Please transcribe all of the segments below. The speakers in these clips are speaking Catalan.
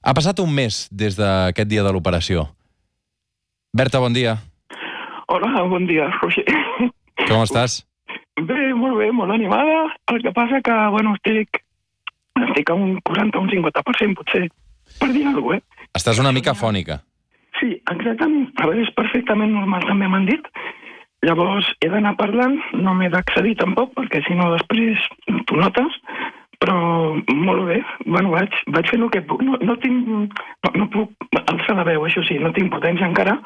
Ha passat un mes des d'aquest dia de l'operació. Berta, bon dia. Hola, bon dia, Roger. Com estàs? Bé, molt bé, molt animada. El que passa que, bueno, estic, estic a un 40 o un 50% potser, per dir alguna cosa, eh? Estàs una mica fònica. Sí, exactament. A veure, és perfectament normal, també m'han dit. Llavors, he d'anar parlant, no m'he d'accedir tampoc, perquè si no després t'ho notes, però molt bé. Bueno, vaig, vaig fer el que puc. No, no tinc... No, no puc alçar la veu, això sí, no tinc potència encara,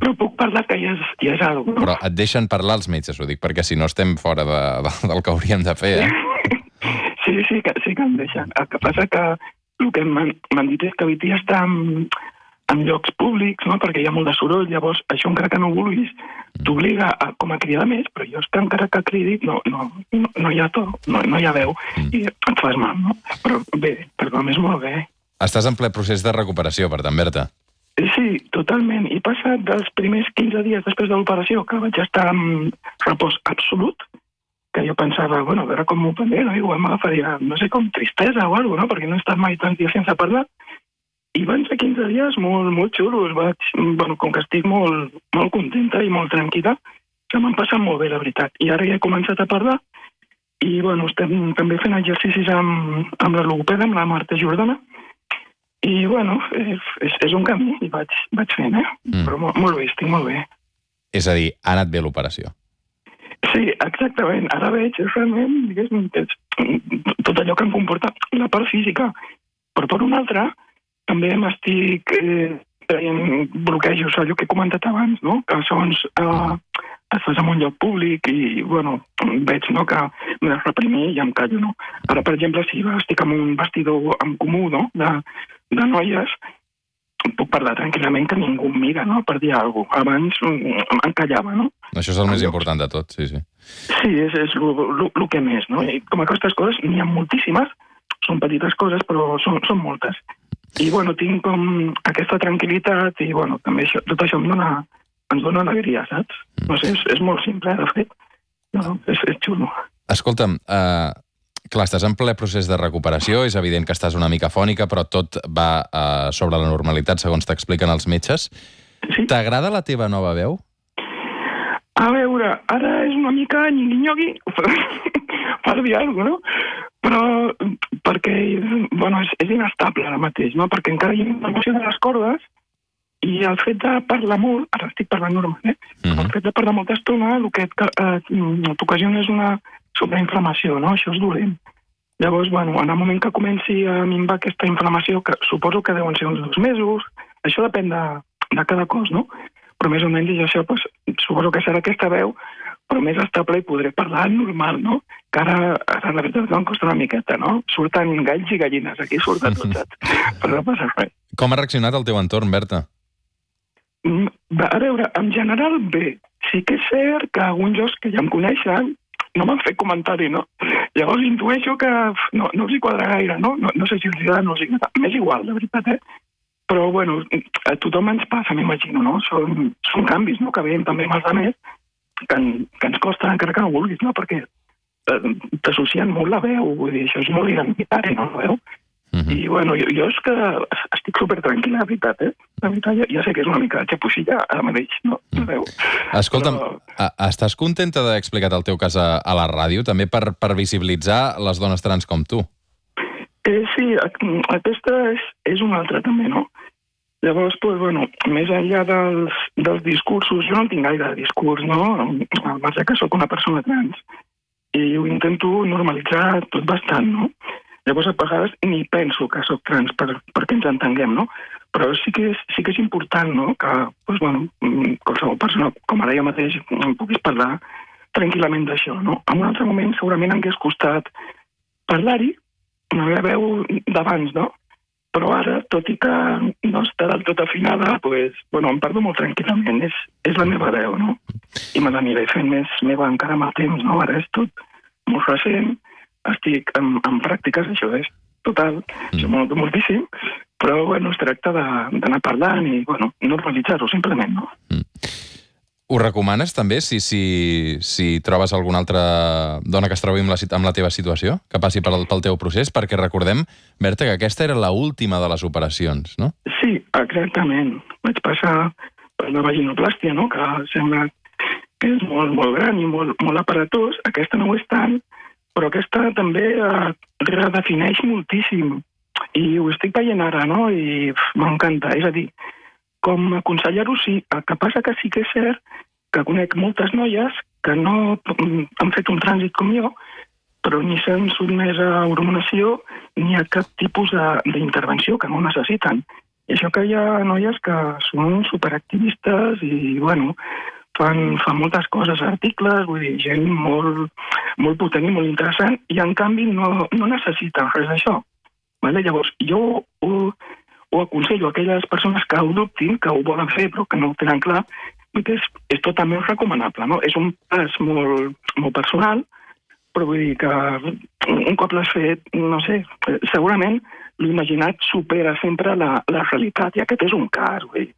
però puc parlar que ja és, ja és alguna cosa. Però et deixen parlar els metges, ho dic, perquè si no estem fora de, de, del que hauríem de fer, eh? Sí, sí, que, sí que em deixen. El que passa que el que m'han dit és que evitia estar en, en llocs públics, no? perquè hi ha molt de soroll, llavors això encara que no ho vulguis, t'obliga a, com a cridar més, però jo és que encara que cridi no, no, no, no hi ha to, no, no hi ha veu, i et fas mal, no? Però bé, però és molt bé. Estàs en ple procés de recuperació, per tant, Berta. Sí, totalment. He passat dels primers 15 dies després de l'operació, que vaig estar en repòs absolut, que jo pensava, bueno, a veure com m'ho prendré, no? igual m'agafaria, no sé, com tristesa o alguna cosa, no? perquè no he estat mai tants dies sense parlar. I van ser 15 dies molt, molt xulos. Vaig, bueno, com que estic molt, molt contenta i molt tranquil·la, se m'han passat molt bé, la veritat. I ara ja he començat a parlar i, bueno, estem també fent exercicis amb, amb la logopeda, amb la Marta Jordana, i, bueno, és, és, un camí i vaig, vaig fent, eh? Mm. Però molt, molt bé, estic molt bé. És a dir, ha anat bé l'operació. Sí, exactament. Ara veig realment, diguéssim, que és tot allò que em comporta la part física. Però per una altra, també m'estic eh, traient bloquejos, allò que he comentat abans, no? que segons eh, estàs en un lloc públic i, bueno, veig no, que m'he de reprimir i em callo, no? Ara, per exemple, si estic en un vestidor en comú, no?, de, de noies, puc parlar tranquil·lament que ningú em mira, no?, per dir alguna cosa. Abans mm, em callava, no? Això és el més important de tot, sí, sí. Sí, és, és el que més, no? I com aquestes coses n'hi ha moltíssimes, són petites coses, però són, són moltes. I, bueno, tinc com aquesta tranquil·litat i, bueno, també això, tot això em dona, ens dona alegria, saps? No sé, és, és molt simple, de fet. No, és, és xulo. Escolta'm, eh, clar, estàs en ple procés de recuperació, és evident que estàs una mica fònica, però tot va eh, sobre la normalitat, segons t'expliquen els metges. Sí? T'agrada la teva nova veu? A veure, ara és una mica nyingui per dir alguna cosa, no? Però perquè, bueno, és, és inestable ara mateix, no? Perquè encara hi ha inflamació de les cordes i el fet de parlar molt, ara estic parlant normal, eh? Uh Mhm. El fet de parlar molta estona, el que eh, t'ocasiona és una sobreinflamació, no? Això és dolent. Llavors, bueno, en el moment que comenci a minvar aquesta inflamació, que suposo que deuen ser uns dos mesos, això depèn de, de cada cos, no? Però més o menys això, pues, suposo que serà aquesta veu, però més estable i podré parlar normal, no? Que ara, ara la veritat que em costa una miqueta, no? Surten galls i gallines, aquí surten tots? Però no passa res. Com ha reaccionat el teu entorn, Berta? Mm, A veure, en general, bé. Sí que és cert que alguns jocs que ja em coneixen no m'han fet comentari, no? Llavors intueixo que no, no els hi quadra gaire, no? No, no sé si els agrada o no els agrada. M'és igual, la veritat, eh? Però, bueno, a tothom ens passa, m'imagino, no? Són, són canvis, no?, que veiem també amb els altres, que, en, que ens costa encara que no vulguis, no? Perquè eh, t'associen molt la veu, vull dir, això és molt identitari, no, la veu? Uh -huh. I, bueno, jo, jo és que estic super tranquil·la, la veritat, eh? La veritat, ja, ja sé que és una mica xapuixilla ara mateix, no? La veu. Escolta'm, Però- a- estàs contenta d'haver explicat el teu cas a, a la ràdio, també per, per visibilitzar les dones trans com tu? Eh, sí, aquesta és, és una altra també, no? Llavors, pues, bueno, més enllà dels, dels discursos, jo no tinc gaire discurs, no? Al marge que sóc una persona trans. I ho intento normalitzar tot bastant, no? Llavors, a vegades ni penso que sóc trans per, perquè ens entenguem, no? Però sí que és, sí que és important, no?, que, pues, bueno, mm, qualsevol persona, com ara jo mateix, em puguis parlar tranquil·lament d'això, no? En un altre moment segurament em hagués costat parlar-hi, la meva veu d'abans, no? Però ara, tot i que no està del tot afinada, pues, bueno, em parlo molt tranquil·lament, és, és la meva veu, no? I me l'aniré fent més meva encara amb el temps, no? Ara és tot molt recent, estic en, en pràctiques, això és total, mm. m'ho noto moltíssim, però, bueno, es tracta d'anar parlant i, bueno, normalitzar-ho simplement, no? Ho recomanes també, si, si, si trobes alguna altra dona que es trobi amb la, amb la teva situació, que passi pel, pel teu procés? Perquè recordem, Berta, que aquesta era la última de les operacions, no? Sí, exactament. Vaig passar per la vaginoplàstia, no? que sembla que és molt, molt gran i molt, molt aparatós. Aquesta no ho és tant, però aquesta també eh, redefineix moltíssim. I ho estic veient ara, no? I m'encanta. És a dir, com aconsellar-ho sí, el que passa que sí que és cert que conec moltes noies que no han fet un trànsit com jo, però ni s'han sotmès a hormonació ni a cap tipus d'intervenció que no necessiten. I això que hi ha noies que són superactivistes i, bueno, fan, fan moltes coses, articles, vull dir, gent molt, molt potent i molt interessant, i en canvi no, no necessiten res d'això. Vale? Llavors, jo ho, ho aconsello a aquelles persones que ho dubtin, que ho volen fer però que no ho tenen clar, que és, és totalment recomanable. No? És un pas molt, molt personal, però vull dir que un cop l'has fet, no sé, segurament l'imaginat supera sempre la, la realitat, i aquest és un cas, vull dir.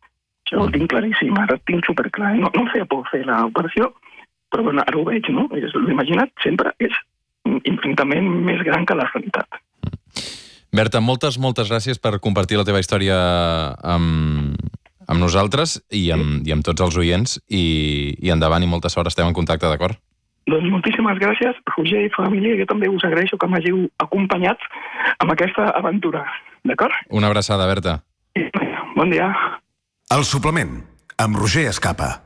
Això ho tinc claríssim, ara tinc superclar. No, no em feia por fer l'operació, però bueno, ara ho veig, no? L'imaginat sempre és infinitament més gran que la realitat. Berta, moltes, moltes gràcies per compartir la teva història amb, amb nosaltres i amb, i amb tots els oients i, i endavant i molta sort, estem en contacte, d'acord? Doncs moltíssimes gràcies, Roger i família, jo també us agraeixo que m'hàgiu acompanyat amb aquesta aventura, d'acord? Una abraçada, Berta. Bon dia. El suplement, amb Roger Escapa.